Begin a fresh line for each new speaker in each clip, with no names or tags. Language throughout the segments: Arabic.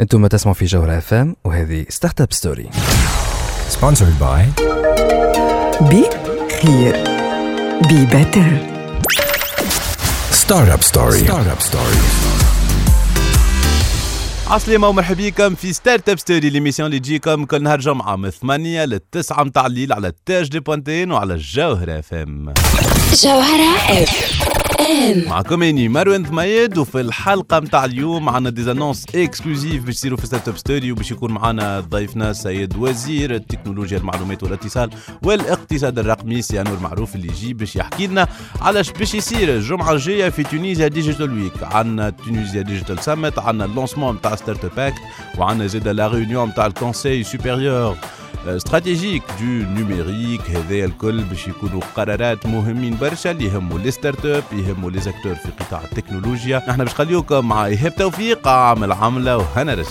أنتم تسمعوا في جوهرة FM وهذه Startup Story
Sponsored by
بي خير be better
Startup Story. Startup Story.
عسلامة ومرحبا بكم في Startup Story l'émission اللي تجيكم كل نهار جمعة من 8 ل 9 متاع الليل على ال THD point TN وعلى الجوهرة FM
جوهرة اف
معكم اني مروان ثميد وفي الحلقة متاع اليوم عندنا des annonces exclusives باش يصيروا في Startup Story وباش يكون معنا ضيفنا السيد وزير التكنولوجيا المعلومات والاتصال والاقتصاد الرقمي سي أنور معروف اللي يجي باش يحكي لنا علاش باش يصير. الجمعة الجاية في Tunisia Digital Week عندنا Tunisia Digital Summit عندنا ال lancement متاع Startup Act وعندنا زادا la réunion متاع ال conseil supérieur stratégique du numérique هذا الكل باش يكونوا قرارات مهمين برشا اللي يهموا les startups يهموا les acteurs في قطاع التكنولوجيا نحن باش نخليوكم مع ايهاب توفيق عامل عمله وهنا رجعي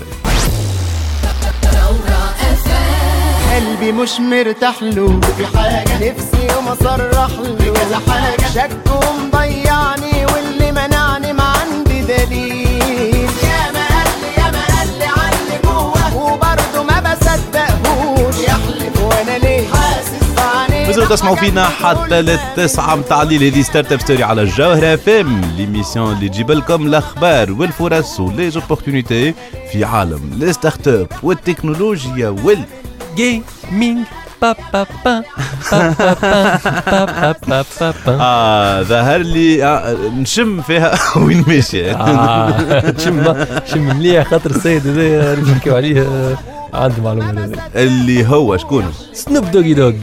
قلبي مش مرتاح له. في حاجة. نفسي وما صرح له. كذا حاجة. شك ومضيعني
تزيدوا تسمعوا فينا حتى للتسعة متاع الليل هذه Startup Story على الجوهرة FM l'émission اللي تجيب لكم الأخبار والفرص و les opportunités في عالم ال startup والتكنولوجيا وال gaming با با با با با با با با آه ظهر لي آه، نشم فيها وين ماشي.
آه، نشم نشم مليح خاطر السيد هذايا نحكيو عليه آه، عنده معلومة.
اللي هو شكون؟
Snoop Doggy Dogg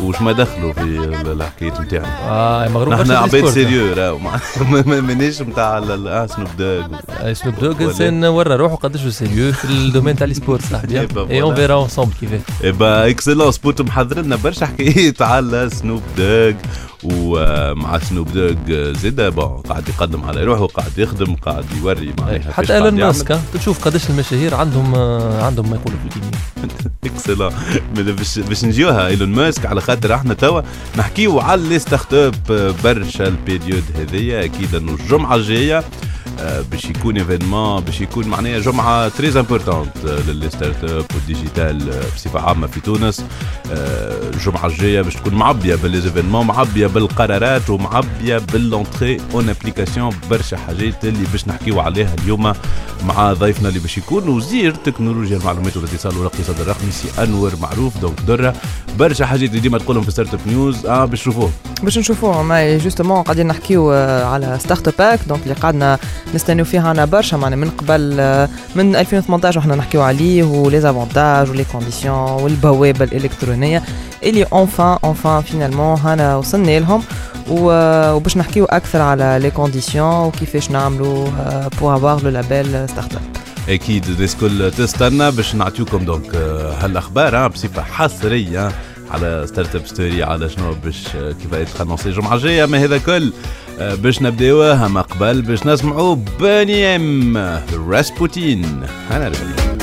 وش ما دخلوا في ال- الحكاية نتاعنا.
آه مغروم
نحن عباد. sérieux راهو. ما- ما- ما- مانيش نتاع سنوب دوغ
سنوب دوغ إنسان ورا روحه قداش سيريو في الدومين تاع السبورت صاحبي اي اون. فيرا اونسومبل كيفاه.
با اكسلون سبوت محضر لنا برشا حكايات على سنوب دوغ ومع سنوب دوغ زيدا بون قاعد يقدم على روحه قاعد يخدم قاعد يوري معناها كيفاش
حتى
إيلون.
ماسك آه، تشوف قداش المشاهير عندهم آه، عندهم ما يقولوا في الجيمنج
اكسلون باش باش نجيوها؟ إيلون ماسك على خاطر إحنا توا نحكيو على les startups برشا ال période هذيا أكيد إنه الجمعة الجاية آه، باش يكون événement باش يكون معناها جمعة très importante ل les startups وال digital آه، بصفة عامة في تونس. آه، الجمعه الجاية باش تكون معبية ب les événements معبية بالقرارات ومعبية ب l'entrée en application برشا حاجات اللي باش نحكيو عليها اليوم مع ضيفنا اللي باش يكون وزير تكنولوجيا المعلومات والاتصال والاقتصاد الرقمي سي أنور معروف donc درة. برشا حاجات اللي ديما تقولهم في startup news آه باش تشوفوه
باش نشوفوه justement قاعدين نحكيو آه، على startup donc اللي قعدنا نستناو فيها أنا برشا معناها من قبل آه، من 2018 وحنا نحكيو عليه و les avantages و les conditions والبوابة الإلكترونية اللي enfin enfin finalement هنا وصلنا لهم. و- وباش نحكيو أكثر على les conditions وكيفاش نعملوا pour avoir le label startup
أكيد الناس كل تستنى باش نعطيوكم donc آه، هالأخبار آه، بصفة حصرية على Startup Story على شنو باش آه، كيف يتخلص الجمعة الجاية. ما هذا كل آه، باش نبداوها ما قبل باش نسمعوا
Boney M Rasputin أنا
رجعت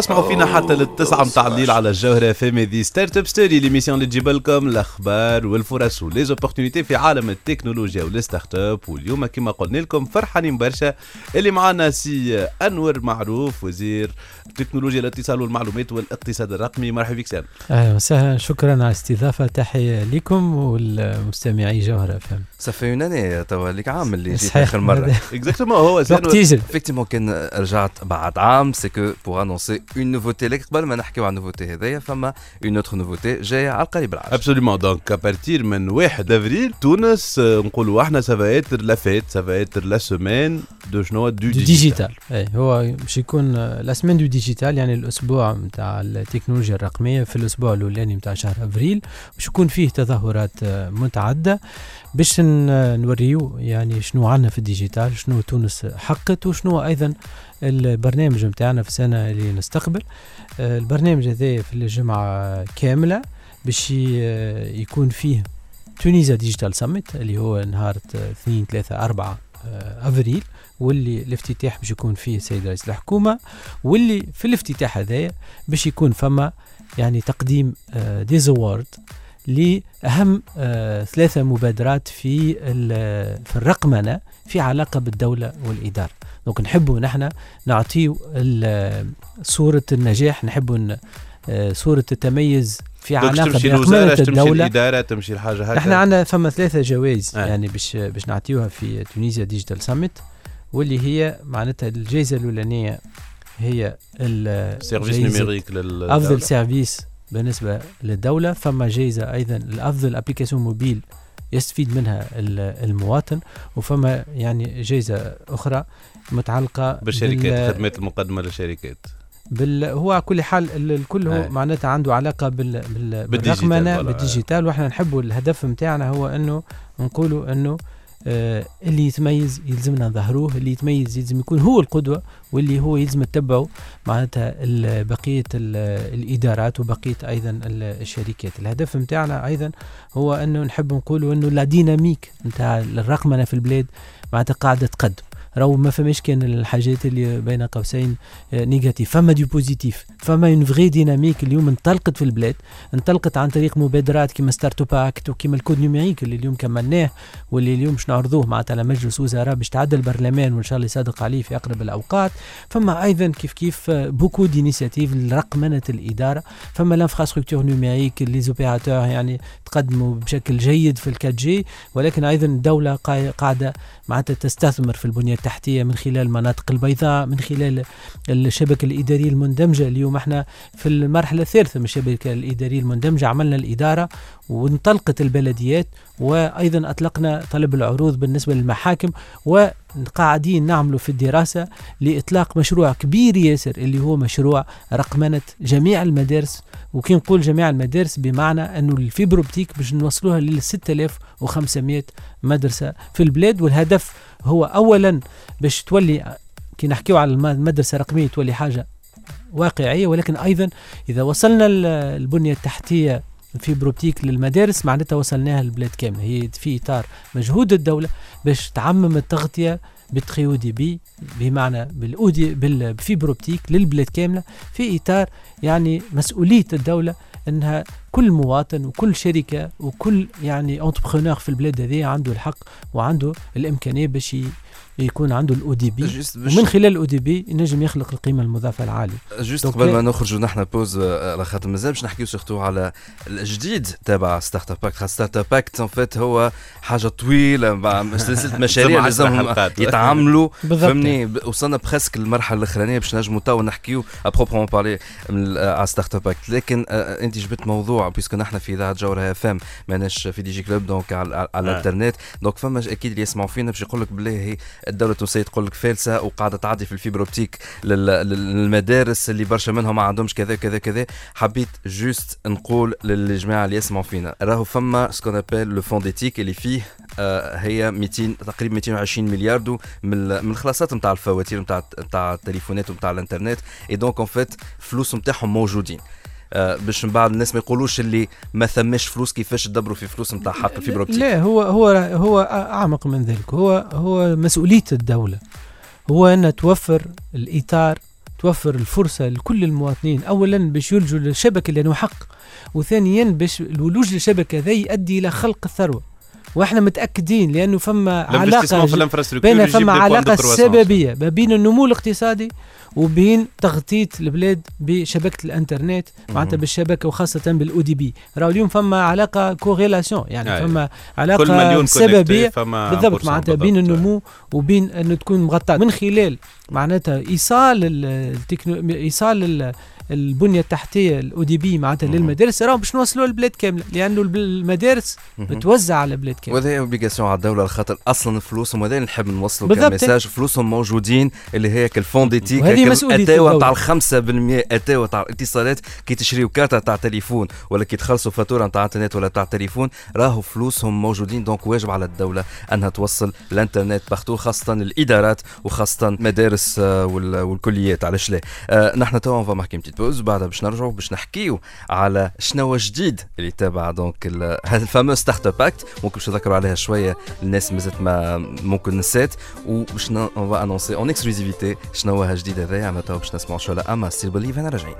تسمعوا فينا حتى للتسعة متاع الليل على الجوهرة FM هذي Startup Story l'émission اللي تجيب لكم الاخبار والفرص و les opportunités في عالم التكنولوجيا وال startup واليوم كما قلنا لكم فرحانين برشا. اللي معنا سي أنور معروف وزير التكنولوجيا الاتصال والمعلومات والاقتصاد الرقمي. مرحبا بك سام
أهلا وسهلا. شكرا على الاستضافة. تحية لكم والمستمعي جوهره فهم
ça fait un an توا ليك عام اللي جيت اخر مرة.
هذا
exactement هو سي
وقت. يجري
كان رجعت بعد عام. c'est que pour annoncer une nouveauté لك قبل ما نحكيو على ال nouveauté هذايا فما une autre nouveauté جاية على القريب العاجل
absolument donc à partir من 1 افريل تونس نقولوا إحنا ça va être la fête ça va être la semaine du
شنو du digital اي هو باش يكون la semaine du digital يعني الأسبوع نتاع التكنولوجيا الرقميه في الأسبوع الاولاني نتاع شهر افريل باش يكون فيه تظاهرات متعدده باش نوريو يعني شنو عندنا في ال digital شنو تونس حقت وشنو أيضا البرنامج نتاعنا في السنة اللي نستقبل. آه، البرنامج هذا في الجمعة كاملة باش ي- يكون فيه Tunisia Digital Summit اللي هو نهار 2 3 4 آه، أفريل واللي الافتتاح باش يكون فيه السيد رئيس الحكومة واللي في الافتتاح هذايا باش يكون فما يعني تقديم des لأهم آه، ثلاثة مبادرات في في الرقمنة في علاقة بالدولة والإدارة. donc نحبوا نحن نعطيو صورة النجاح نحبوا آه، صورة التميز في علاقة
تمشي الوزاره تمشي الاداره تمشي الحاجة هكا
إحنا عندنا فما ثلاثة جوائز
آه.
يعني باش باش نعطيوها في Tunisia Digital Summit واللي هي معناتها الجائزة الأولانية هي ال-
service
جايزة
numérique لل
أفضل service بالنسبة للدولة فما جائزة أيضا الأفضل application mobile يستفيد منها ال- المواطن وفما يعني جائزة أخرى متعلقة
بالشركات
بال-
الخدمات المقدمة للشركات
بال هو على كل حال ال- الكل هو
أي.
معناتها عنده علاقة بال بال
بال
digital
بالرقمنة
بال digital وإحنا نحبوا الهدف نتاعنا هو إنه نقولوا إنه آه اللي يتميز يلزمنا نظهروه اللي يتميز يلزم يكون هو القدوة واللي هو يلزم نتبعه معناتها ال- بقية ال- الإدارات وبقية أيضا ال- الشركات. الهدف نتاعنا أيضا هو أنه نحب نقولوا انه la dynamique نتاع الرقمنة في البلاد معناتها قاعدة تقدم. راهو ما فماش كان الحاجات اللي بين قوسين آه، négatif. فما des positifs فما une vraie dynamique اليوم انطلقت في البلاد انطلقت عن طريق مبادرات كما Startup Act وكما ال code numérique اللي اليوم كملناه واللي اليوم باش نعرضوه معناتها على مجلس وزراء باش تعدل البرلمان وإن شاء الله يصادق عليه في أقرب الأوقات. فما أيضا كيف كيف beaucoup d'initiatives لرقمنة الإدارة. فما l'infrastructure numérique les opérateurs يعني تقدموا بشكل جيد في ال 4G ولكن أيضا الدولة قا- قاعدة معناتها تستثمر في البنية من خلال المناطق البيضاء من خلال الشبكة الإدارية المندمجة. اليوم إحنا في المرحلة الثالثة من الشبكة الإدارية المندمجة عملنا الإدارة وانطلقت البلديات وأيضا أطلقنا طلب العروض بالنسبة للمحاكم وقاعدين نعملوا في الدراسة لإطلاق مشروع كبير ياسر اللي هو مشروع رقمنة جميع المدارس. وكي نقول جميع المدارس بمعنى أنه ال fibre optique باش نوصلوها لل 6500 مدرسة في البلاد والهدف هو اولا باش تولي كي نحكيو على الم- المدرسة الرقمية تولي حاجة واقعية ولكن أيضا إذا وصلنا ال- البنية التحتية ال fibre optique للمدارس معناتها وصلناها للبلاد كاملة. هي في إطار مجهود الدولة باش تعمم التغطية haut débit بمعنى بال haut dé- بال fibre optique للبلاد كاملة في إطار يعني مسؤولية الدولة إنها كل مواطن وكل شركة وكل يعني entrepreneur في البلاد هذه عنده الحق وعنده الإمكانية باش يكون عنده ال
haut débit
ومن خلال ال haut débit ينجم يخلق القيمة المضافة
العالية.
juste
قبل ما نخرجوا نحن pause آه، على خاطر مازال باش نحكيو surtout على الجديد تبع Startup Act خاطر Startup Act en fait هو حاجة طويلة مع سلسلة مشاريع لازمهم. يتعاملوا. فهمني؟ وصلنا presque المرحله الأخرانية باش نجموا تو نحكيو à proprement parler على Startup Act لكن آه، أنت جبت موضوع puisque نحن في اذاعه جوهره اف ام ماناش في DG Club donc على,
آه.
الإنترنت. donc فما أكيد اللي يسمعوا فينا باش يقول لك بالله هي الدولة التونسية تقول لك فالسة وقاعدة تعدي في ال fibre optique لل- لل- للمدارس اللي برشا منهم ما عندهمش كذا كذا كذا. حبيت juste نقول للجماعة اللي يسمعوا فينا. راهو فما ce qu'on appelle le Fonds des TIC اللي فيه آه، هي 200 تقريبا 220 مليار de من من الخلاصات نتاع الفواتير نتاع نتاع التليفونات ونتاع الإنترنت. اي donc en fait فلوس نتاعهم موجودين. باش من بعد الناس ما يقولوش اللي ما ثماش فلوس كيفاش تدبروا في فلوس نتاع حق ال fibre optique
لا هو هو هو أعمق من ذلك. هو هو مسؤولية الدولة. هو أن توفر الإطار توفر الفرصة لكل المواطنين. اولا باش يلجوا للشبكة لأنه حق وثانيا باش الولوج للشبكة ذا يؤدي إلى خلق الثروة. وإحنا متأكدين لأنه فما
علاقة
بين فما
علاقة.
سببية ما بين النمو الاقتصادي وبين تغطية البلاد بشبكة الانترنت معناتها. بالشبكة وخاصة بال haut débit راهو اليوم فما علاقة corrélation يعني
أي.
فما
علاقة
سببية
فما
بالضبط
1%
معناتها بين. النمو وبين إنه تكون مغطاة من خلال معناتها إيصال ال- التكنو إيصال ال- البنية التحتية ال haut débit معناتها. للمدارس راهم باش نوصلوا البلاد كاملة لأنه المدارس. متوزعة على البلاد كاملة
وهذا obligation على الدولة خاطر أصلا فلوسهم وهذا اللي نحب نوصلوا.
ك
message فلوسهم موجودين اللي هي كال Fonds des TIC
وهذه مسؤولية
أتاوة
الدولة.
نتاع 5% أتاوة تاع الاتصالات كي تشريو كارت تاع تليفون ولا كي تخلصوا فاتورة نتاع إنترنت ولا تاع تليفون راهو فلوسهم موجودين donc واجب على الدولة أنها توصل الإنترنت partout خاصة الإدارات وخاصة مدارس آه، وال- والكليات علاش لا آه، نحن توا petite pause بعدها باش نرجعوا باش نحكيو على شنو جديد اللي تابع donc ال fameux Startup Act ممكن باش نذكروا عليها شوية الناس مازالت ما ممكن نسات. وباش va annoncer en exclusivité شنو جديد هذايا. توا باش نسمعوا Shola Ama. Still Believe أنا راجعين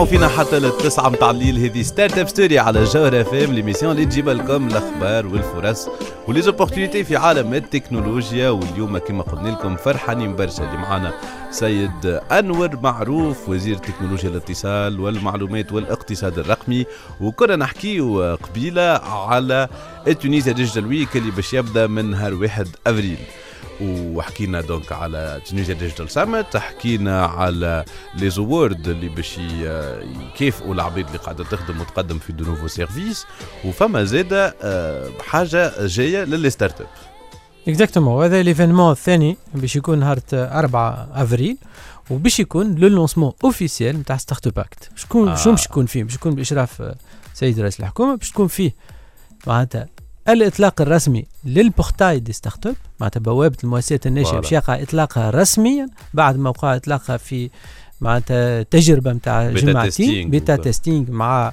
تسمعوا فينا حتى للتسعة متاع الليل. هذه Startup Story على جوهر FM l'émission اللي تجيب لكم الاخبار والفرص و les opportunités في عالم التكنولوجيا. واليوم كما قلنا لكم فرحانين برشا اللي معنا سيد أنور معروف وزير تكنولوجيا الاتصال والمعلومات والاقتصاد الرقمي. وكنا نحكيو قبيلة على ال Tunisia Digital Week اللي باش يبدأ من نهار 1 أفريل. وحكينا donc على Tunisia Digital Summit حكينا على les awards اللي باش يكافئوا العباد اللي قاعدة تخدم وتقدم في de nouveaux services. وفما زاده آه، حاجة جاية ل les startups
exactement وهذا l'événement الثاني باش يكون نهار 4 أفريل وباش يكون le lancement officiel نتاع Startup Act شكون
آه.
شنو باش يكون فيه؟ باش يكون بإشراف آه، سيد رئيس الحكومة باش تكون فيه معناتها الإطلاق الرسمي لل portail des startups معناتها بوابة المؤسسات الناشئه
voilà.
باش يقع إطلاقها رسميا بعد ما وقع إطلاقها في معناتها تجربة نتاع جمعتين بيتا
وكذا.
testing مع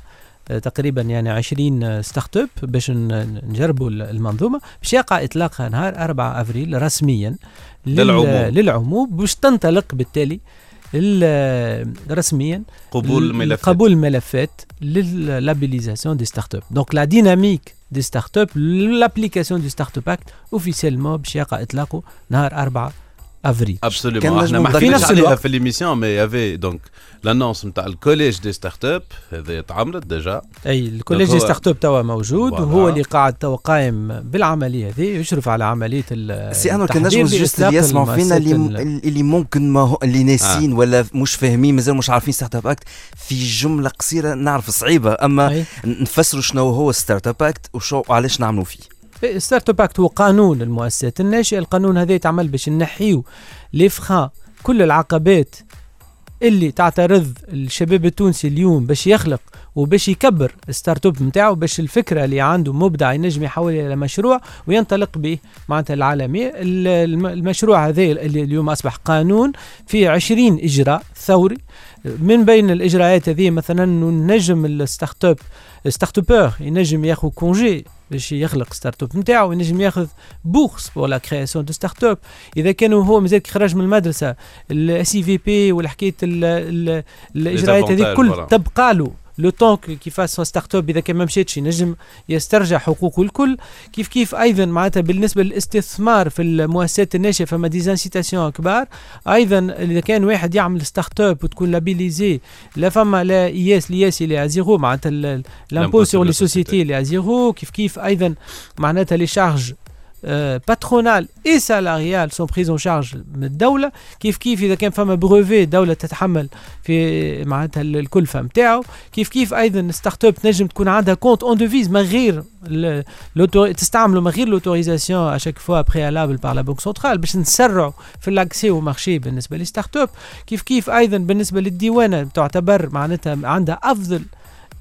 آه، تقريبا يعني 20 startup باش نجربوا ال- المنظومة باش يقع إطلاقها نهار 4 أفريل رسميا لل-
للعموم.
للعموم باش تنطلق بالتالي ال- رسميا
قبول
ل-
الملفات
قبول الملفات ل la labellisation des startups donc la dynamique des startups l'application du Startup Act officiellement باش يقع إطلاقه نهار 4
absolument
نجم
إحنا ما حكيناش
في نفس
عليها
الوقت-
في l'émission mais il y avait donc l'annonce نتاع ال collège des startups هذا تعملت déjà
et ال
collège
هو- des startups توا موجود. وهو اللي قاعد توا قايم بالعملية هذه يشرف على عمليه ال-
si أنا كان نجم
juste
اللي يسمعوا فينا اللي ممكن ما هو اللي ناسين ولا مش فاهمين مازال مش عارفين Startup Act في جمله قصيره نعرف صعيبه اما. نفسروا شنو هو Startup Act وشو علاش نعملوا فيه
Startup Act هو قانون المؤسسات الناشئه القانون هذا يتعمل باش نحيو لي فخا كل العقبات اللي تعترض الشباب التونسي اليوم باش يخلق وباش يكبر startup نتاعو باش الفكرة اللي عنده مبدع ينجم يحولها إلى مشروع وينطلق به معناتها العالميه ال- الم- المشروع هذا اللي اليوم أصبح قانون فيه 20 إجراء ثوري. من بين الإجراءات هذه مثلا نجم ال startup startuppeur ينجم ياخذ congé باش يخلق startup نتاعو ينجم ياخذ bourse pour la création de startup اذا كان هو مازال خرج من المدرسة ال SIVP والحكايه ال- ال- الاجراءات هذه
avantages،
كل. تبقى له le temps qu'il fasse startup إذا كان ما مشيتش ينجم يسترجع حقوقه الكل. كيف كيف أيضا معناتها بالنسبة للاستثمار في المؤسسات الناشئه فما des incitations كبار. أيضا إذا كان واحد يعمل startup وتكون labellisée لا فما l'IS l'IS اللي à zéro معناتها l'impôt
sur les
sociétés اللي à zéro. كيف كيف أيضا معناتها les charges patronales et salariales sont prises en charge من الدولة. كيف كيف إذا كان فما brevet الدولة تتحمل في معناتها ال- الكلفه نتاعو كيف كيف أيضا startup تنجم تكون عندها compte en devises من غير تستعملوا من غير l'autorisation à chaque fois préalable par la banque centrale باش نسرعوا في ال accès au marché بالنسبة لل startups كيف كيف أيضا بالنسبة للديوانة تعتبر معناتها عندها أفضل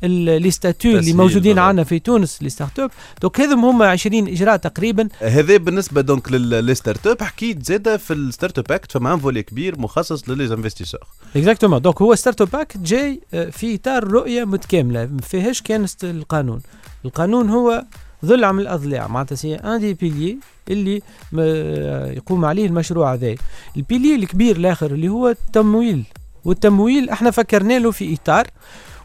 les statuts اللي موجودين. عندنا في تونس les startups donc هذم هما 20 إجراء تقريبا.
هذا بالنسبة donc لل startup حكيت زاده في ال Startup Act فما un volet كبير مخصص ل les
investisseurs exactement donc هو Startup Act جاي آه، في اطار رؤية متكاملة ما فيهاش كان القانون. القانون هو ضلع من الاضلاع معناتها c'est un des piliers اللي م- يقوم عليه المشروع هذا. ال pilier الكبير الآخر اللي هو التمويل. والتمويل إحنا فكرنا له في إطار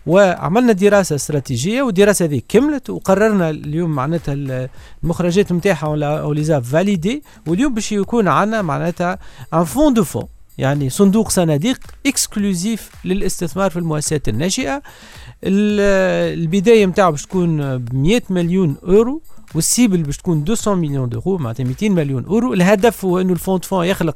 وعملنا دراسة استراتيجية والدراسة هذه كملت وقررنا اليوم معناتها ال- المخرجات نتاعها on les a validés واليوم باش يكون عندنا معناتها un fonds de fonds يعني صندوق صناديق exclusif للاستثمار في المؤسسات الناشئة. ال- البداية نتاعو باش تكون ب 100 مليون اورو وال cible باش تكون 200 مليون d'euros معناتها 200 مليون اورو الهدف هو إنه ال fonds de fonds يخلق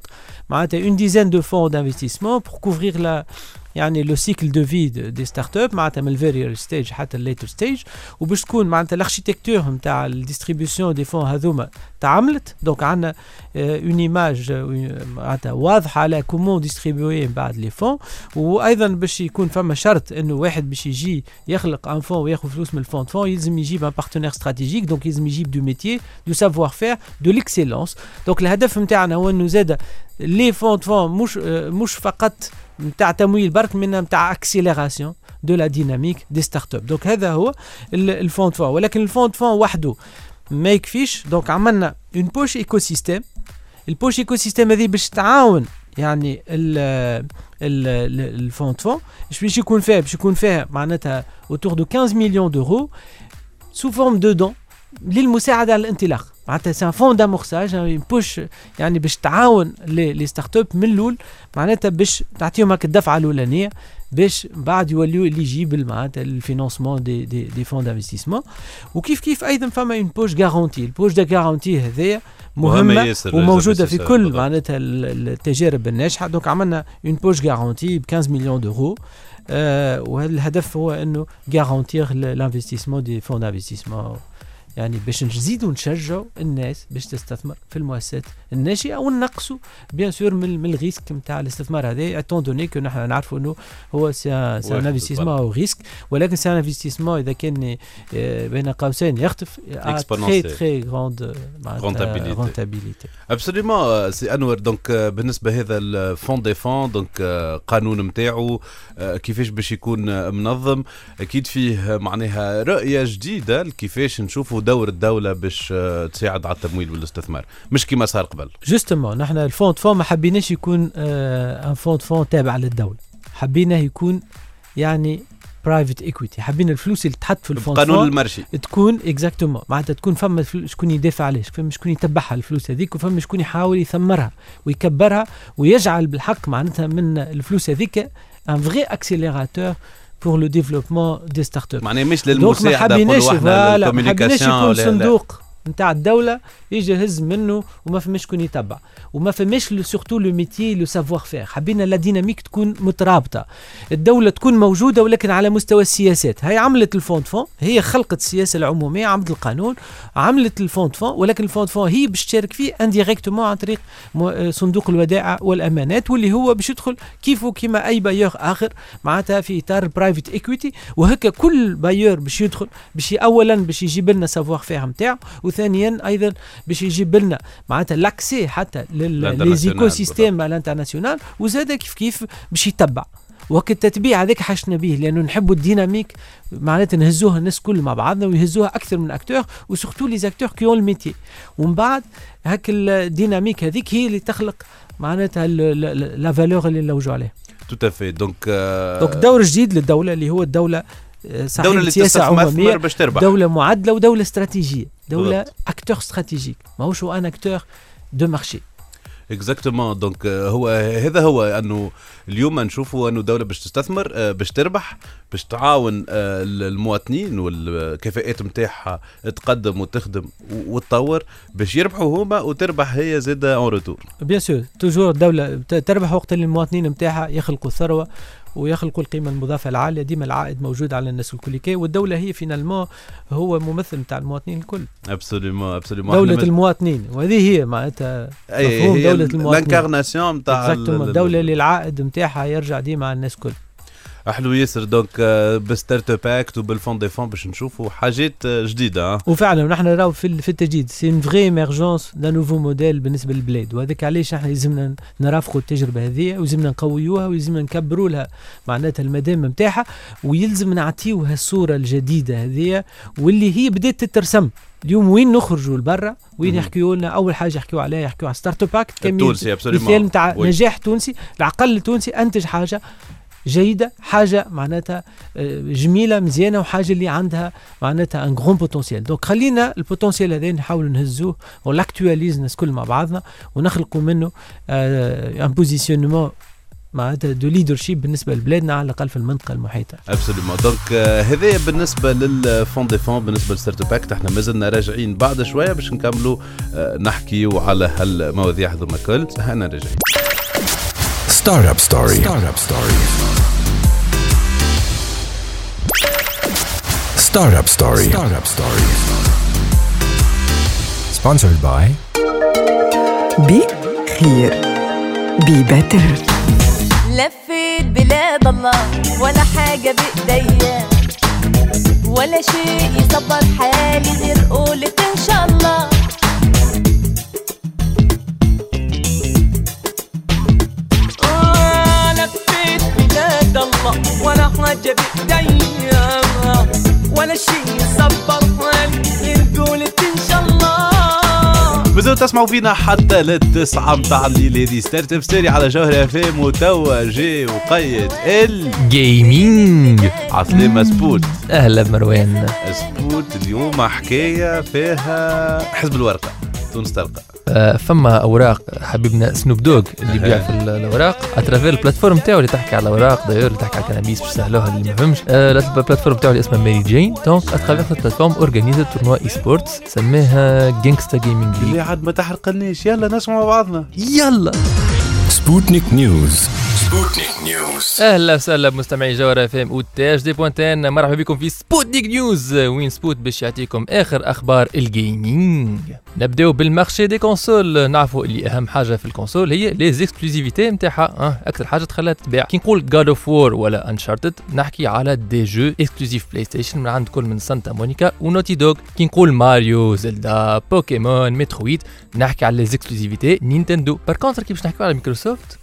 معناتها une dizaine de fonds d'investissement pour couvrir la يعني le cycle de vie des startups معناتها من ال very stage حتى ال later stage وباش تكون معناتها ال architecture نتاع ال distribution des fonds هذوما تعملت donc عندنا une image معناتها واضحه على comment distribuer من بعد les fonds وأيضا باش يكون فما شرط انه واحد باش يجي يخلق un fonds وياخذ فلوس من ال fonds fonds يلزم يجيب un partenaire stratégique donc يلزم يجيب de métier de savoir-faire de l'excellence donc الهدف نتاعنا هو انه زاد les fonds fonds مش مش فقط نتاع تمويل برك من نتاع accélération de la dynamique des startups donc هذا هو ال- ال fonds fonds ولكن ال fonds fonds وحده ما يكفيش donc عملنا une poche écosystème ال poche écosystème هذه باش تعاون يعني ال ال ال- ال fonds fonds باش يكون فيها باش يكون فيها معناتها autour de 15 مليون d'euros sous forme de don للمساعده على الانطلاق معناتها c'est un fonds d'amorçage poche يعني باش تعاون les les start-up من الأول معناتها باش تعطيهم هكا الدفعة الأولانية باش بعد يوليو éligibles معناتها ال financement des des des fonds d'investissement وكيف كيف أيضا فما une poche garantie ال poche de garantie هذايا
مهمة
مهمة
ياسر، وموجودة
في كل. معناتها ال- التجارب الناجحة. donc عملنا une poche garantie ب 15 مليون d'euros آه وهذا الهدف هو إنه garantir ال investissement des fonds d'investissement يعني باش نزيدوا نشجعوا الناس باش تستثمر في المؤسسات الناشئة ونقصوا bien sûr من, من ال risque نتاع الاستثمار هذا étant donné que نحن نعرفوا إنه هو
c'est
un
investissement.
à risque ولكن c'est un investissement إذا كان آه، بين قوسين يخطف
très.
très grande.
rentabilité absolument c'est énorme donc آه، بالنسبة هذا ال fonds des fonds donc قانون نتاعو آه، كيفاش باش يكون منظم أكيد فيه معناها رؤية جديدة كيفاش نشوفوا دور الدولة باش آه، تساعد على التمويل والاستثمار. مش كما صار قبل.
justement نحن ال fonds fonds ما حبيناش يكون un fonds fonds تابع للدولة. حبيناه يكون يعني private equity حابين الفلوس اللي تحط في ال fonds
قانون
ال
marché.
تكون exactement معناتها تكون فما شكون يدافع عليه فما شكون يتبعها الفلوس هذيك وفما شكون يحاول يثمرها ويكبرها ويجعل بالحق معناتها من الفلوس هذيك un vrai accélérateur pour le développement des start-up
معناها مش
donc ما
للمساعده
حبيناش
نقولوا
voilà
إحنا
ما حبيناش
لل communication
يكون
ولا لا.
صندوق نتاع الدولة يجي يهز منه وما فماش شكون يتبع. وما فماش surtout le métier le savoir-faire حبينا la dynamique تكون مترابطة. الدولة تكون موجودة ولكن على مستوى السياسات. هي عملت ال fonds de fonds هي خلقت السياسة العمومية عملت القانون عملت ال fonds de fonds ولكن ال fonds de fonds هي باش تشارك فيه indirectement عن طريق آه، صندوق الودائع والأمانات واللي هو باش يدخل كيفه كيما أي bailleur آخر معناتها في إطار ال private equity وهكا كل bailleur باش يدخل باش اولا باش يجيب لنا savoir-faire نتاعو وثانيا أيضا باش يجيب لنا معناتها l'accès حتى لي
ال
international écosystèmes على الانترناسيونال وزاد كيف كيف باش يتبع. وقت التتبيع هذاك حشنا به لأنه نحبوا ال dynamique معناتها نهزوها الناس كل مع بعضنا ويهزوها أكثر من acteur و surtout les acteurs qui ont ال métier ومن بعد هاك ال dynamique هذيك هي اللي تخلق معناتها la valeur اللي نلوجوا عليها
tout à fait
donc donc دور جديد للدولة اللي هو الدولة
الدولة اللي تستثمر باش تربح.
دولة معادلة ودولة استراتيجية دولة
بالضبط.
acteur stratégique ماهوش هو un acteur de marché
exactement donc هو هذا هو أنه اليوم نشوفوا أنه دولة باش تستثمر آه، باش تربح باش تعاون آه، المواطنين والكفاءات نتاعها تقدم وتخدم وتطور باش يربحوا هما وتربح هي زاده en retour
bien sûr toujours الدولة بت- تربح وقت اللي المواطنين نتاعها يخلقوا الثروة ويخلقوا القيمة المضافة العالية. ديما العائد موجود على الناس الكل. كي والدولة هي finalement هو ممثل نتاع المواطنين الكل.
absolument absolument
دولة المواطنين. وهذه هي معناتها مفهوم دولة المواطنين.
ال incarnation نتاع ال-
exactement
ال-
الدولة اللي العائد نتاعها يرجع ديما على الناس الكل.
حلو ياسر donc بال Startup Act وبال fonds des fonds باش نشوفوا حاجات آه، جديدة.
وفعلا نحن راهو في في التجديد. c'est une vraie émergence d'un nouveau modèle بالنسبة للبلاد. وهذاك علاش إحنا لازمنا نرافقوا التجربة هذه ولازمنا نقويوها ولازمنا نكبروا لها. معناتها المدام نتاعها ويلزم نعطيوها الصورة الجديدة هذه واللي هي بدات تترسم. اليوم وين نخرجوا لبرا؟ وين. يحكيوا لنا؟ أول حاجة يحكيوا عليها يحكيوا على Startup Act
التونسي
مثال نتاع. نجاح تونسي العقل التونسي أنتج حاجة. جيدة حاجة معناتها آه، جميلة مزيانة وحاجة اللي عندها معناتها un grand potentiel donc خلينا ال potentiel هذا نحاولوا نهزوه و l'actualise الناس كل مع بعضنا ونخلقوا منه un positionnement معناتها de leadership بالنسبة لبلادنا على الأقل في المنطقة المحيطة.
absolument donc آه، هذايا بالنسبة لل fonds des fonds بالنسبة لل Startup Act إحنا مازلنا راجعين بعد شوية باش نكملوا آه، نحكيوا على هالمواضيع هذوما الكل أنا راجعين.
Startup Story. Startup Story. Startup Story. Startup Story. Sponsored by
بي خير بي بتر
لفيت بلاد الله ولا حاجة بإيديا ولا شيء يصبر حالي غير قولة إن شاء الله
الله ولا حاجة بإيديا ولا شيء يصبر حالي إن شاء الله.
مازالوا تسمعوا فينا حتى للتسعة متاع الليل. هذه ستارت أب ستوري على جوهر أف إم وتوا جي وقيد ال
gaming
عسلامة سبوت
أهلا مروان.
سبوت اليوم حكاية فيها حزب الورقة. تونس تلقى.
آه، فما أوراق حبيبنا Snoop Dogg اللي يبيع في ال- الأوراق. à travers ال plateforme تاعو اللي تحكي على الأوراق داير اللي تحكي على ال cannabis باش سهلوها اللي ما فهمش. آه، ال plateforme تاعو اللي اسمها Merry Jane donc à travers ال plateforme organisa tournoi e-sports سماها Gangsta
Gaming
League
عاد ما تحرقلناش يلا نسمع مع بعضنا.
يلا.
Sputnik News. Sputnik News.
أهلا وسهلا بمستمعي جوهر FM وتاج دي بوانتين مرحبا بكم في Sputnik News وين سبوت باش يعطيكم آخر أخبار ال gaming نبدأو بال marché des consoles. نعرفوا اللي أهم حاجة في ال console هي les exclusivités نتاعها أكثر حاجة تخليها تتباع. كي نقول God of War ولا Uncharted نحكي على des jeux exclusifs PlayStation من عند كل من Santa Monica و Naughty Dog كي نقول Mario Zelda Pokémon Metroid نحكي على les exclusivités Nintendo par contre كي باش نحكيو على مايكروسوفت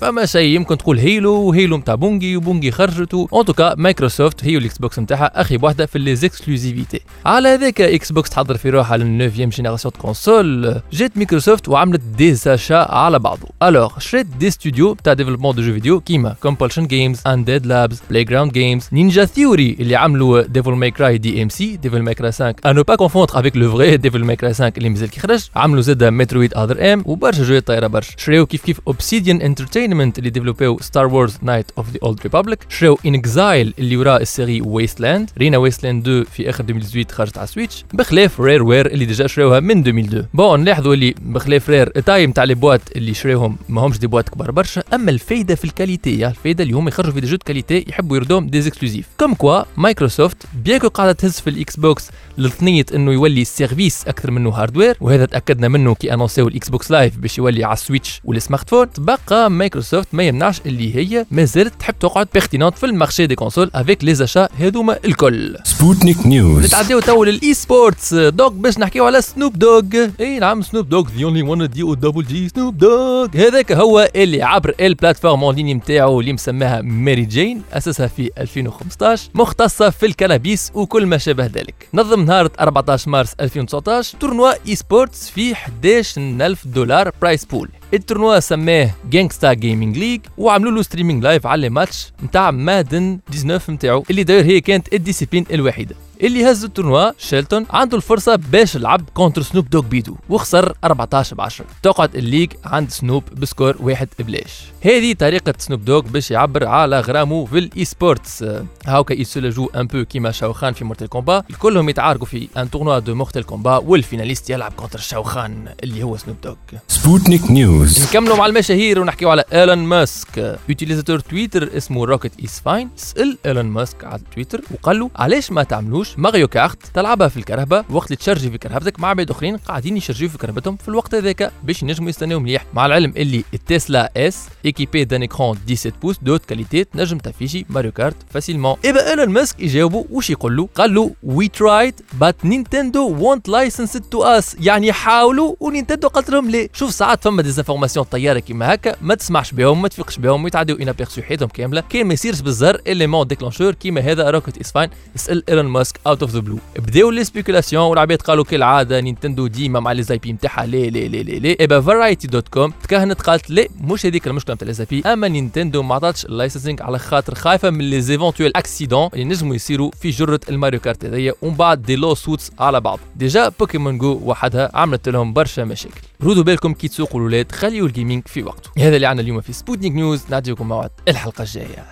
فما شيء يمكن تقول Halo و Halo نتاع Bungie و Bungie خرجت en tout cas Microsoft هي وال Xbox نتاعها أخي بوحدة في les exclusivités على هذاك Xbox تحضر في روحها لل neuvième génération console جات مايكروسوفت وعملت des achats على بعضه. alors شريت des studios تاع développement de jeux vidéo كيما Compulsion Games Undead Labs Playground Games Ninja Theory اللي عملوا Devil May Cry DmC Devil May Cry 5 à ne pas confondre avec le vrai Devil May Cry 5 اللي مازال كي خرج عملوا زاده Metroid Other M وبرشا جويات طايرة برشا. شريو كيف كيف Obsidian Entertainment اللي développé و Star Wars Knights of the Old Republic شريو inXile اللي وراه ال série Wasteland رينا Wasteland 2 في آخر 2018 خرجت على Switch بخلاف Rareware اللي déjà شراوها من 2002 bon نلاحظوا اللي بخلاف Rare ال team تاع les boîtes اللي شراوهم ماهمش des boîtes كبار برشا. أما الفايدة في ال qualité الفايدة اللي هم يخرجوا في des jeux qualité يحبوا يردوهم des exclusives. comme quoi Microsoft بياكو قاعدة تهز في ال Xbox للثنيه إنه يولي service أكثر منه hardware وهذا تأكدنا منه كي annoncé و ال Xbox Live باش يولي على ال Switch وال smartphone تبقى مايكروسوفت ما يمنعش اللي هي ما زالت تحب تقعد pertinente في ال marché des consoles avec les achats هذوما الكل.
Sputnik News.
نتعداو تو لل esports دوغ باش نحكيو على Snoop Dogg إي نعم Snoop Dogg the only one D O double G Snoop Dogg هذاك هو اللي عبر ال plateforme en ligne نتاعو اللي مسماها Merry Jane اسسها في 2015 مختصة في ال cannabis وكل ما شابه ذلك. نظم نهار 14 مارس 2019 tournoi esports في 11000 دولار prize pool ال tournoi سماه Gangsta Gaming League وعملوا له streaming live على الماتش نتاع Madden 19 نتاعو اللي داير هي كانت ال discipline الوحيدة. اللي هز ال tournoi Shelton عنده الفرصة باش يلعب contre Snoop Dogg بيدو وخسر 14 ب 10 تقعد ال league عند Snoop ب score واحد بلاش. هذه طريقة Snoop Dogg باش يعبر على غرامه في ال esports هاوكا se soulage un peu كيما Shao Kahn في Mortal Kombat الكلهم يتعاركوا في un tournoi de Mortal Kombat وال finaliste يلعب contre Shao Kahn اللي هو Snoop Dogg.
Sputnik News.
نكملوا مع المشاهير ونحكيو على إيلون ماسك. utilisateur Twitter اسمه Rocket is fine سأل إيلون ماسك على تويتر وقال له علاش ما تعملوش des manches Mario Kart تلعبها في الكرهبه وقت اللي تشرجي في كرهبتك مع عباد آخرين قاعدين يشرجيو في كرهبتهم في الوقت هذاك باش ينجموا يستناو مليح. مع العلم اللي ال Tesla S équipée d'un écran 17 pouces de haute qualité تنجم ت afficher Mario Kart facilement eh ben إيلون ماسك يجاوبوا وش يقول له؟ قال له we tried but Nintendo won't license to us يعني حاولوا و Nintendo قالت لهم ليه؟ شوف ساعات فما des informations طيارة كيما هكا ما تسمعش بهم ما تفيقش بهم ويتعدوا inaperçus حياتهم كاملة. كان ما يصيرش par hasard élément déclencheur كيما هذا Rocket is fine اسأل إيلون ماسك. out of the blue بداو les spéculations والعباد قالوا كالعاده Nintendo ديما مع les IP نتاعها لي لي لي لي لي. eh ben Variety dot com تكهنت قالت لا مش هذيك المشكلة نتاع les IP أما Nintendo ما عطاتش ال licensing على خاطر خايفة من les éventuels accidents اللي نجموا يصيروا في جرة ال Mario Kart هذيا ومن بعد des lawsuits على بعض. déjà Pokémon Go وحدها عملت لهم برشا مشاكل. ردوا بالكم كي تسوقوا الاولاد خليوا ال gaming في وقته. هذا اللي عنا اليوم في Sputnik News نعطيكم موعد الحلقة
الجاية.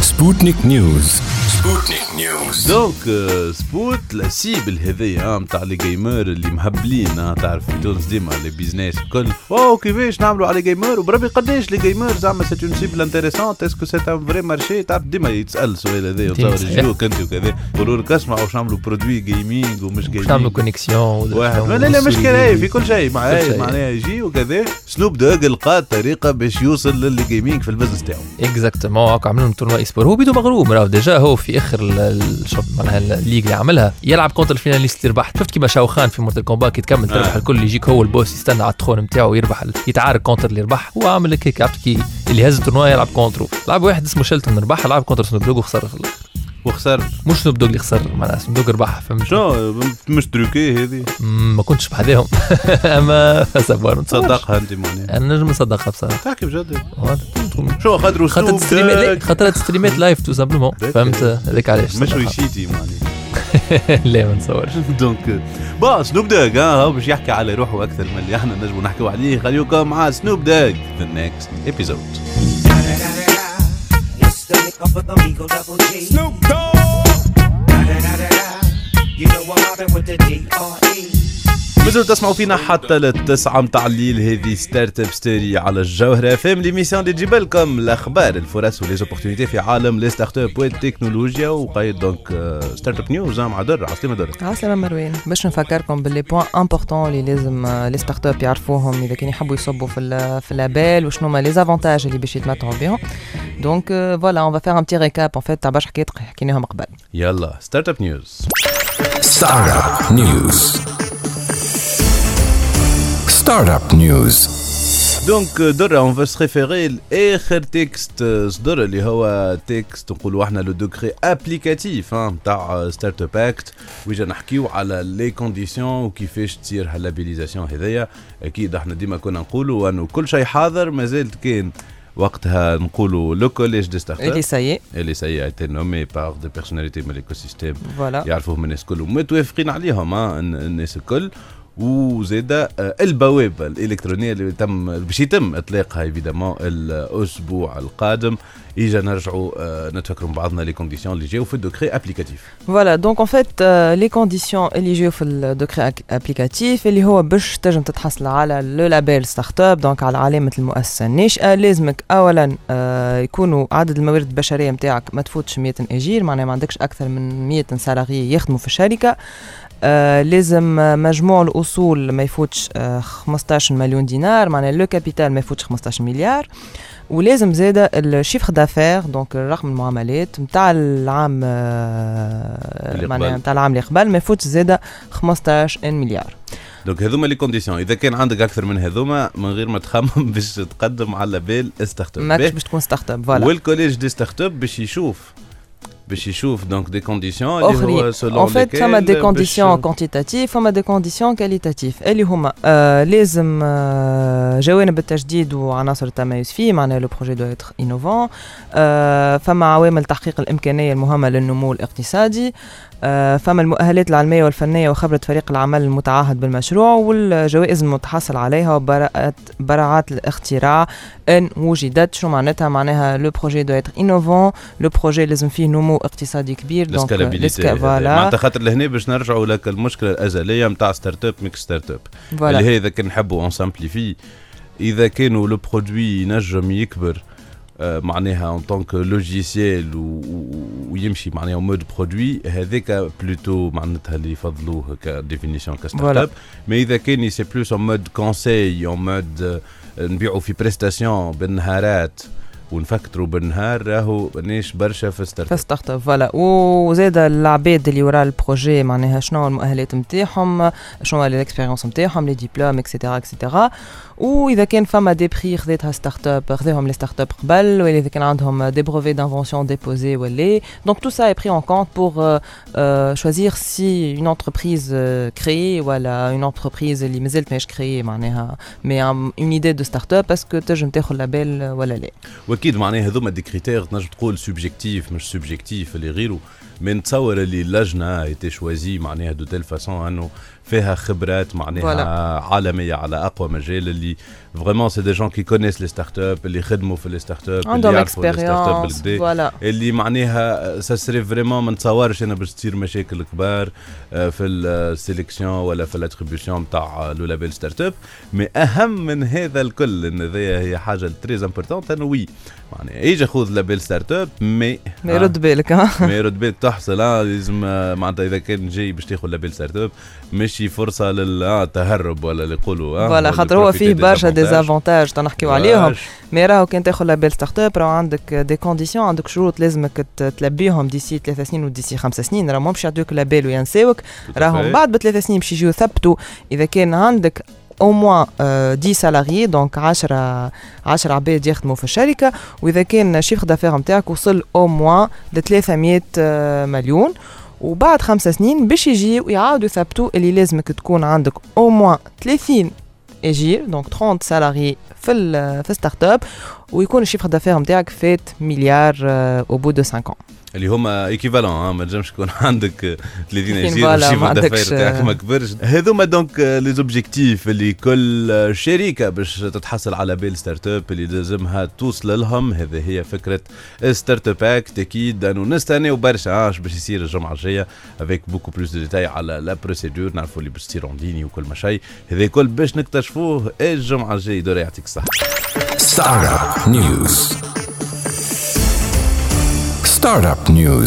Sputnik News Sputnik
News donc سبوت la cible هذيا نتاع les gamers اللي مهبلين تعرف في تونس ديما les business الكل واو كيفاش نعملوا على gamer وبربي قداش les gamers زعما c'est une cible intéressante est-ce que c'est un vrai marché تعرف ديما يتسال السؤال هذا وتصور. يجيوك انت وكذا يقولوا لك اسمع واش نعملوا produit gaming ومش gaming
نعملوا connexion
واحد لا لا لا مش كراهي في كل شيء معناها يجي وكذا Snoop Dogg لقى طريقه باش يوصل لل les gaming في ال business تاعو
exactement هاكا عملوا لهم tournoi e-sport هو بيدو مغروم راه déjà هو في آخر معناها ال ligue اللي عملها. يلعب contre ال finaliste اللي ربح شفت كيما Shao Kahn في Mortal Kombat كي تكمل تربح
آه.
الكل يجيك هو ال boss يستنى على ال trône نتاعو يربح يتعارك contre اللي ربح. هو عامل هيك عرفت كي اللي هز ال tournoi يلعب contre لعب واحد اسمه Shelton ربح لعب contre Snoop Dogg وخسر في
وخسر.
مش Snoop Dogg اللي خسر معناها Snoop Dogg ربح فهمت
شو؟ مش truqué هذه
ما كنتش بحذاهم أما سبوار
تصدقها أنت معناها
أنا نجم نصدقها بصراحة.
تحكي بجد. شو خاطر
خاطر ستريمات. خاطر ستريمات لايف تو سامبلومون. فهمت؟ هذاك علاش.
مش. ويشيتي معناها
لا ما نتصورش
دونك با سنوب دوغ ها هو باش يحكي على روحه أكثر من اللي إحنا نجموا نحكيو عليه. خليكم مع سنوب دوغ ذا نيكست ايبيزود
up with Amigo Double G. Snoop Dogg. Da da da da da. You know I'm mobbing with the D R E.
مازلتوا تسمعوا فينا حتى للتسعة متاع الليل. هذه Startup Story على الجوهرة FM l'émission اللي تجيب لكم الأخبار الفرص و les opportunités في عالم les startups والتكنولوجيا وقايد donc Startup News مع در عسلامة در.
عسلامة مروان. باش نفكركم ب les points importants اللي لازم les startups يعرفوهم إذا كان يحبوا يصبوا في ال- في ال label وشنو هما les avantages اللي باش يتمتعوا بهم. donc voilà on fait un petit récap en fait تاع برشا حكايات حكيناهم قبل.
يلا
Startup News Startup News. Startup News
donc درة on va se référer لآخر texte صدر اللي هو texte نقولوا إحنا le décret applicatif نتاع Startup Act و déjà نحكيو على les conditions وكيفاش تصير هال labélisation هذيا أكيد إحنا ديما كنا نقولوا إنه كل شيء حاضر مازالت كان وقتها نقولوا le collège des start
اللي
up
ça y est
اللي c'est été nommé par des personnalités من ال
écosystème voilà
يعرفوهم الناس الكل ومتوافقين عليهم الناس الكل. وزاد آه، البوابة الإلكترونية اللي تم باش يتم إطلاقها évidemment الأسبوع القادم. إجا نرجعوا آه، نتفكروا بعضنا les conditions اللي جاوا في ال décret
applicatif. voilà donc en fait les conditions اللي يجيو في ال décret applicatif اللي هو باش تنجم تتحصل على le label start-up donc على علامه المؤسسة الناشئة. لازمك اولا آه، يكونوا عدد الموارد البشرية نتاعك ما تفوتش 100 اجير معناها ما عندكش أكثر من 100 salariés يخدموا في الشركة. آه لازم مجموع الأصول ما يفوتش آه 15 مليون دينار معناها le capital ما يفوتش 15 مليار. ولازم زاده ال chiffre d'affaires donc رقم المعاملات نتاع العام آه، معناها. نتاع العام اللي قبل ما يفوتش زاده 15 مليار.
donc هذوما les conditions إذا كان عندك أكثر من هذوما من غير ما تخمم باش تقدم على label start-up
ماكش باش تكون start-up voilà
وال collège des start-up باش يشوف باش يشوف donc des conditions اللي هو selon
en fait فما des conditions quantitatives فما des conditions qualitatives اللي هما آه لازم آه جوانب التجديد وعناصر التميز فيه معناها le projet doit être innovant آه فما عوامل تحقيق الامكانيه المهمه للنمو الاقتصادي آه فما المؤهلات العلمية والفنية وخبرة فريق العمل المتعهد بالمشروع والجوائز المتحصل عليها وبراءات براعات الاختراع إن وجدت. شو معناتها؟ معناها le projet doit être innovant le projet لازم فيه نمو اقتصادي كبير. donc voilà
معناتها خاطر لهنا باش نرجعوا لك المشكلة الأزلية نتاع start-up mix
start-up
اللي هي إذا كان نحبوا en simplifié إذا كانوا le produit ينجم يكبر آه، معناها en tant que logiciel ويمشي معناها mode produit هذاك plutôt معناتها اللي يفضلوه ك définition ك start
Voilà.
up mais إذا كان c'est plus en mode conseil en mode نبيعوا في prestations بالنهارات ونفكروا بالنهار راهو مانيش برشا في ستارت
في
اب
ستارت اب فوالا وزاد العباد اللي وراء ال projet معناها شنو المؤهلات نتاعهم شنو ال expérience نتاعهم les diplômes et cetera et cetera واذا كان فما des prix خذيتها start-up خذاهم les start-up قبل ولا اذا كان عندهم des brevets d'invention déposés ولا donc tout ça est pris en compte pour euh, euh, choisir si une entreprise euh, créée ولا une entreprise اللي مازالت ماهيش créée معناها mais un- une idée de start up est-ce que تنجم تاخذ label ولا لا
واكيد معناها هذوما des critères تنجم تقول subjectifs مش subjectifs اللي غيره من نتصور اللي اللجنه était choisie معناها de telle façon انه فيها خبرات معناها. عالمية على أقوى مجال اللي qui connaissent les start-up اللي خدموا في les start-up اللي
عندهم
بالكدا
voilà
اللي معناها ça serait vraiment ما نتصورش أنا باش تصير مشاكل كبار في ال sélection ولا في ال attribution نتاع le label start-up mais اهم من هذا الكل ان هذه هي حاجة très importante انه oui معناها يجي خذ label start-up mais
ما يرد بالك ها
ما يرد بالك تحصل لازم معناتها اذا كان جاي باش تاخذ label start-up ماشي فرصه للتهرب ولا اللي يقولوا voilà
خاطر هو فيه
des
برشا.
des
avantages تنحكيو عليهم mais راهو كان تاخذ label start-up راهو عندك des conditions عندك شروط لازمك تلبيهم d'ici ثلاث سنين و d'ici خمس سنين راهو مش يعطيوك label وينساوك راهم. بعد بثلاث سنين باش يجيو يثبتوا اذا كان عندك au moins 10 salariés donc 10 10 عباد يخدموا في الشركة واذا كان chiffre d'affaires نتاعك وصل au moins ل 300 آه، مليون وبعد خمس سنين باش يجيو يعاودوا يثبتوا اللي لازمك تكون عندك au moins 30 اجير donc 30 salariés في ال في start-up ويكون ال chiffre d'affaires نتاعك فات مليار au bout de 5 ans.
اللي هما équivalents ما تنجمش يكون عندك 30
30
اجير
ما d'affaires
تاعك ما كبرش. هذوما donc les objectifs اللي كل شركة باش تتحصل على label start-up اللي لازمها توصل لهم هذه هي فكرة Startup Act أكيد انه نستناو برشا آه، اش باش يصير الجمعة الجاية avec beaucoup plus de détails على la procédure نعرفوا اللي باش تصير en ligne وكل ما شيء هذا الكل باش نكتشفوه الجمعة الجاية. دور يعطيك الصحة.
Startup News. Startup News.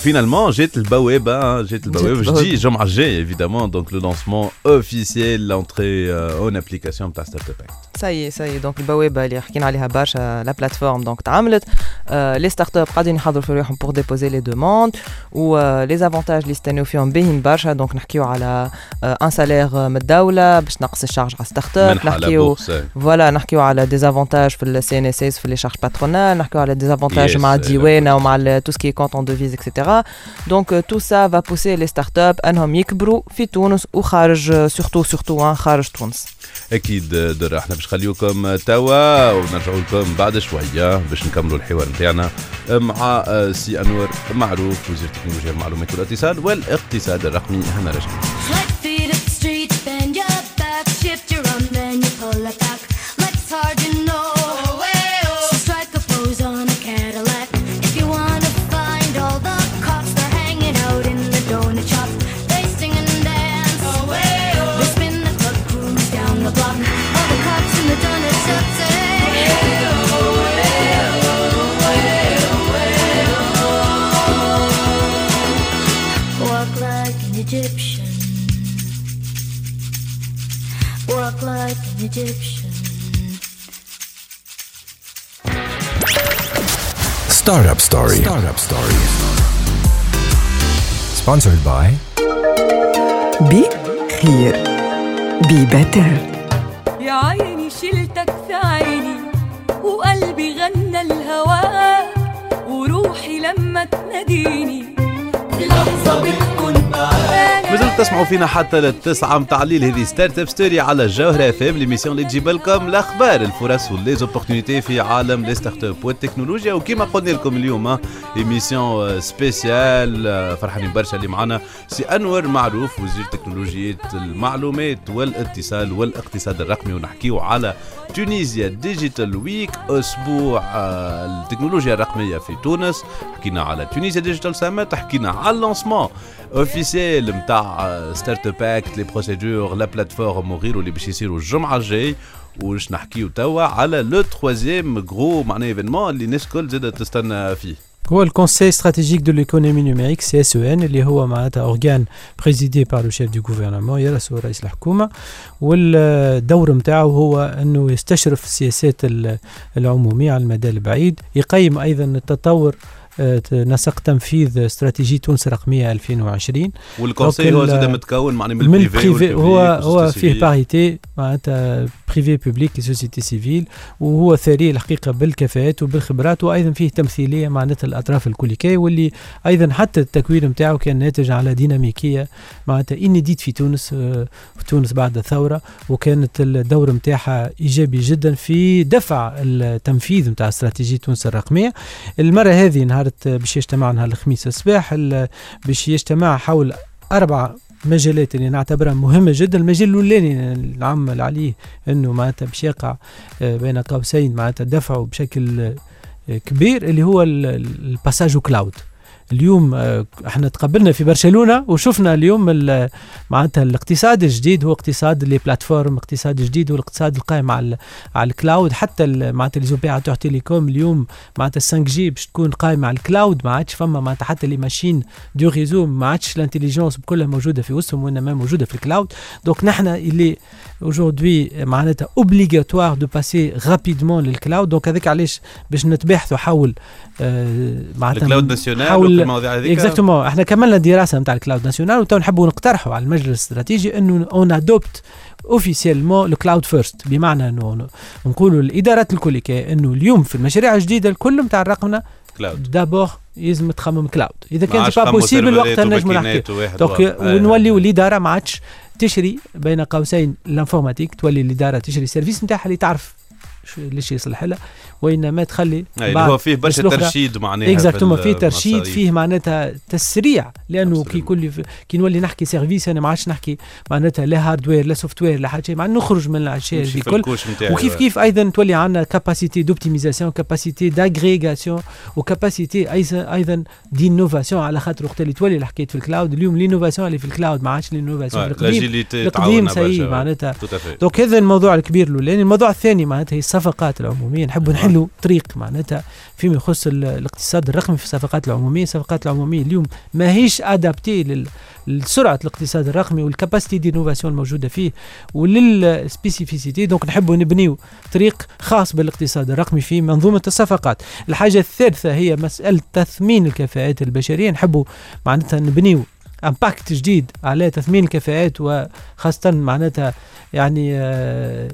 Finalement, j'ai le Baweb, hein, j'ai
le
Baweb, je dis j'ai évidemment, donc le lancement officiel, l'entrée euh, en application de ta Startup Act.
سي سي دونك البوابه اللي حكينا عليها برشا لا بلاتفورم دونك تعملت آه لي ستارت اب قاعدين يحضروا في رواحهم بور ديبوزي لي دوموند و les avantages اللي استناو فيهم باهين برشا donc نحكيو على un salaire من الدولة باش نقص ال charges على start-up
منحة على
نحكيو
bourse
voilà نحكيو على des avantages في ال CNSS في les charges patronales نحكيو على des avantages
Yes,
مع
euh,
الديوانه ومع tout ce qui compte en devise et cetera donc tout ça va pousser les start-up انهم يكبروا في تونس وخارج surtout surtout خارج تونس
أكيد در أحنا باش نخليوكم توا ونرجعوا لكم بعد شوية باش نكملوا الحوار نتاعنا مع آه، سي أنور معروف وزير تكنولوجيا المعلومات والاتصال والاقتصاد الرقمي. هنا رجع
Startup Story. Startup Story. Sponsored by
بي خير بي بتر
يا عيني شلتك في عيني وقلبي غنى الهوى وروحي لما تناديني
تسمعوا فينا حتى للتسعة متاع الليل هذه Startup Story على الجوهرة اف ام l'émission اللي تجيب لكم الاخبار الفرص و les opportunités في عالم les start-up والتكنولوجيا وكما قلنا لكم اليوم émission spéciale آه، فرحانين برشا اللي معنا سي أنور معروف وزير تكنولوجيا المعلومات والإتصال والاقتصاد الرقمي ونحكيو على Tunisia Digital Week أسبوع آه، التكنولوجيا الرقميه في تونس حكينا على Tunisia Digital Summit حكينا على ال lancement officiel نتاع Startup Act les procédures la plateforme وغيره اللي باش يصيروا الجمعه الجاي وش نحكيو توا على le troisième gros معناها événement اللي الناس الكل زادت تستنى فيه
هو ال conseil stratégique de l'économie numérique CSN اللي هو معناتها organe présidé par le chef de gouvernement يرأسه رئيس الحكومة. والدور نتاعو هو أنه يستشرف السياسات ال- العمومية على المدى البعيد. يقيم أيضا التطور نسق تنفيذ استراتيجية تونس الرقميه 2020
وال
conseil
هو زاد متكون معني من
من
ال
privé هو هو فيه. parité معناتها privé public société civile وهو ثري الحقيقة بالكفاءات وبالخبرات وأيضا فيه تمثيلية معناتها الأطراف الكل كيه واللي أيضا حتى التكوين نتاعو كان ناتج على ديناميكية معناتها inédite في تونس آه، في تونس بعد الثورة وكانت الدور نتاعها إيجابي جدا في دفع التنفيذ نتاع استراتيجية تونس الرقمية المرة هذه نهار باش يجتمع نهار الخميس الصباح ال- باش يجتمع حول أربع مجالات اللي نعتبرها مهمة جدا. المجال الأولاني نعمل عليه إنه معناتها باش يقع آه، بين قوسين معناتها دفعه بشكل آه، كبير اللي هو ال- ال- ال passage cloud اليوم آه، إحنا تقابلنا في برشلونة وشفنا اليوم ال- معناتها الاقتصاد الجديد هو اقتصاد les plateformes اقتصاد جديد هو الاقتصاد القائم على على ال cloud. حتى معناتها les opérateurs télécom اليوم معناتها 5 G باش تكون قائمة على ال cloud. ما عادش فما معناتها حتى les machines de réseau ما عادش ال intelligence بكلها موجودة في وسطهم وإنما موجودة في ال cloud. donc نحن اللي aujourd'hui معناتها obligatoire de passer rapidement لل cloud. donc هذاك علاش باش نتباحثوا حول آه، معناتها
ال cloud
national
حول المواضيع هذيك.
exactement إحنا كملنا دراسه نتاع ال cloud national وتو نحبوا نقترحوا على المجلس الاستراتيجي إنه on adopte officiellement ال cloud first بمعنى إنه نقولوا الادارات الكليكيه إنه اليوم في المشاريع الجديدة الكل نتاع الرقمنه
cloud
d'abord لازم تخمم cloud
إذا
كان pas
possible
وقتها
وماكينات
نحكي.
donc. آه،
ونوليو الإدارة ما عادش تشري بين قوسين ال informatique تولي الإدارة تشري ال service نتاعها اللي تعرف شو- ليش يصلح لها. وإنما تخلي
أي، اللي هو فيه برشا ترشيد معناها
exactement
في
فيه ترشيد. فيه معناتها تسريع لأنه كي كل كي نولي نحكي service أنا ما عادش نحكي معناتها لا hardware لا software لا حاجة شيء مع نخرج من الاشياء
نمشي
دي
في
كل
ال couches نتاعي،
وكيف. كيف أيضا تولي عندنا capacité d'optimisation capacité d'agrégation و capacité أيضا أيضا d'innovation على خاطر وقت اللي تولي الحكاية في ال cloud اليوم l'innovation اللي في ال cloud ما عادش
l'innovation
القديم القديم سيء معناتها. donc هذا الموضوع الكبير الأولاني. الموضوع الثاني معناتها هي الصفقات العمومية. نحبوا نحلوا طريق معناتها فيما يخص ال- الاقتصاد الرقمي في الصفقات العمومية. الصفقات العمومية اليوم ماهيش adaptées لسرعة الاقتصاد الرقمي وال capacité d'innovation الموجودة فيه ولل spécificités donc نحبوا نبنيو طريق خاص بالاقتصاد الرقمي في منظومة الصفقات. الحاجة الثالثة هي مسألة تثمين الكفاءات البشرية. نحبوا معناتها نبنيو امباكت جديد على تثمين الكفاءات وخاصة معناتها يعني آه،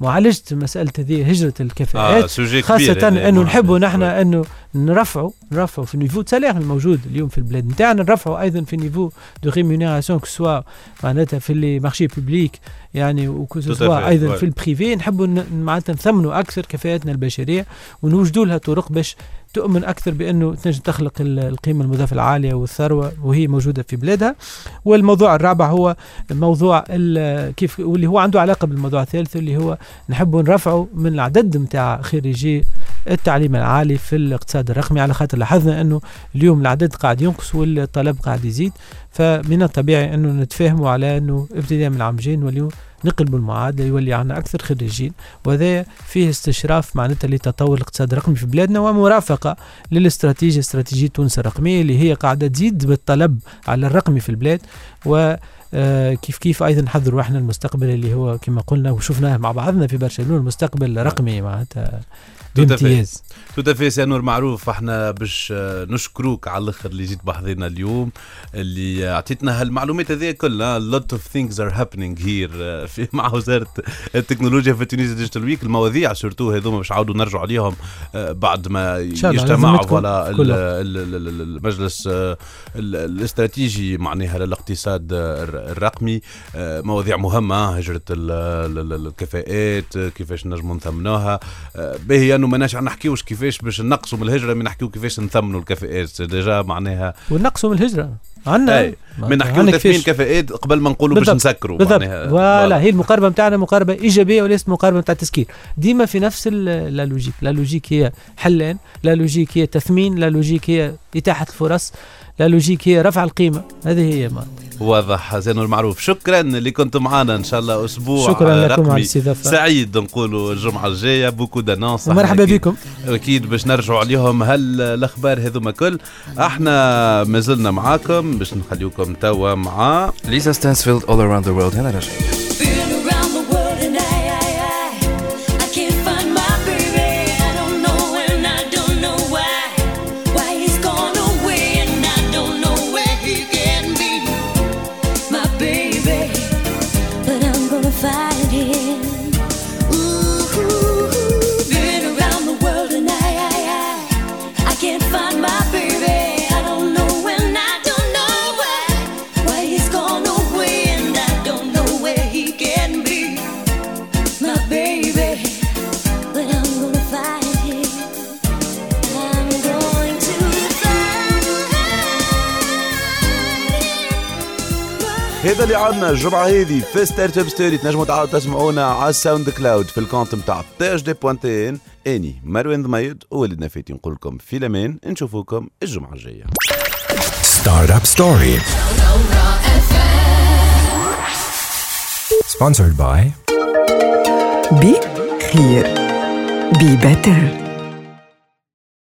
معالجة مسألة هذه هجرة الكفاءات
آه،
خاصة
هذا، أنه
نحبوا نحن أنه نرفعوا نرفعوا في النيفو. سالير الموجود اليوم في البلاد نتاعنا. نرفعوا أيضا في النيفو دو ريمونيراسيون كو سوا معناتها في لي مارشي بوبليك يعني وكو
Tout à
سوا
fait, أيضا.
في البريفي نحبوا معناتها نثمنوا أكثر كفاءاتنا البشرية ونوجدوا لها طرق باش تؤمن أكثر بأنه تنجم تخلق ال- القيمة المضافة العالية والثروه وهي موجودة في بلادها. والموضوع الرابع هو موضوع كيف واللي هو عنده علاقة بالموضوع الثالث اللي هو نحبوا نرفعوا من العدد نتاع خريجي التعليم العالي في الاقتصاد الرقمي. على خاطر لاحظنا أنه اليوم العدد قاعد ينقص والطلب قاعد يزيد. فمن الطبيعي أنه نتفاهموا على أنه ابتداء من العام الجاي نوليو نقلبوا المعادلة يولي عندنا أكثر خريجين. وهذا فيه استشراف معناتها لتطور الاقتصاد الرقمي في بلادنا ومرافقة للاستراتيجية استراتيجية تونس الرقمية اللي هي قاعدة تزيد بالطلب على الرقمي في البلاد. و آه، كيف كيف أيضا نحضروا إحنا المستقبل اللي هو كما قلنا وشفناه مع بعضنا في برشلونة المستقبل رقمي معناتها. بامتياز.
tout à fait سي أنور معروف إحنا باش آه، نشكروك على الأخر اللي جيت بحضرنا اليوم اللي آه، عطيتنا هالمعلومات هذه كلها of things are happening here آه، في مع وزارة التكنولوجيا في تونس Digital Week المواضيع surtout هذوما باش نعاودوا نرجعوا عليهم آه، بعد ما يجتمعوا ال- المجلس آه، ال- الاستراتيجي معناها للاقتصاد الر- الرقمي. مواضيع مهمة هجرة ال- ال- ال- الكفاءات كيفاش نجموا نثمنوها. باهي انه ماناش نحكيوش كيفاش باش نقصوا من الهجرة من نحكيو كيفاش نثمنوا الكفاءات déjà معناها
ونقصوا من الهجره عندنا.
من نحكيو تثمين. كفاءات قبل ما نقولوا باش. نسكروا
بالضبط
معناها.
voilà هي المقاربة نتاعنا مقاربة إيجابية وليست مقاربة نتاع تسكير ديما في نفس la logique la logique هي حلان la logique هي تثمين la logique هي إتاحة الفرص la logique هي رفع القيمة. هذه هي ما.
واضح سي أنور معروف. شكرا اللي كنتم معنا إن شاء الله أسبوع
شكراً لكم على الاستضافة.
سعيد. نقولوا الجمعة الجاية beaucoup d'annonces
ومرحبا بكم.
أكيد باش نرجعوا عليهم هل الاخبار هذوما كل. أحنا مازلنا معاكم باش نخليوكم توا مع
ليزا ستانسفيلد All Around the World. هنا رجع
اللي عندنا الجمعة هذه في ستارت اب ستوري تنجموا تعاودوا تسمعونا على الساوند كلاود في الكونت نتاع تي اش دي بوانتين أني مروان ضميد وولدنا فاتي نقول لكم في الأمان نشوفوكم الجمعة الجاية
Startup Story. Sponsored by
Be Clear. Be better.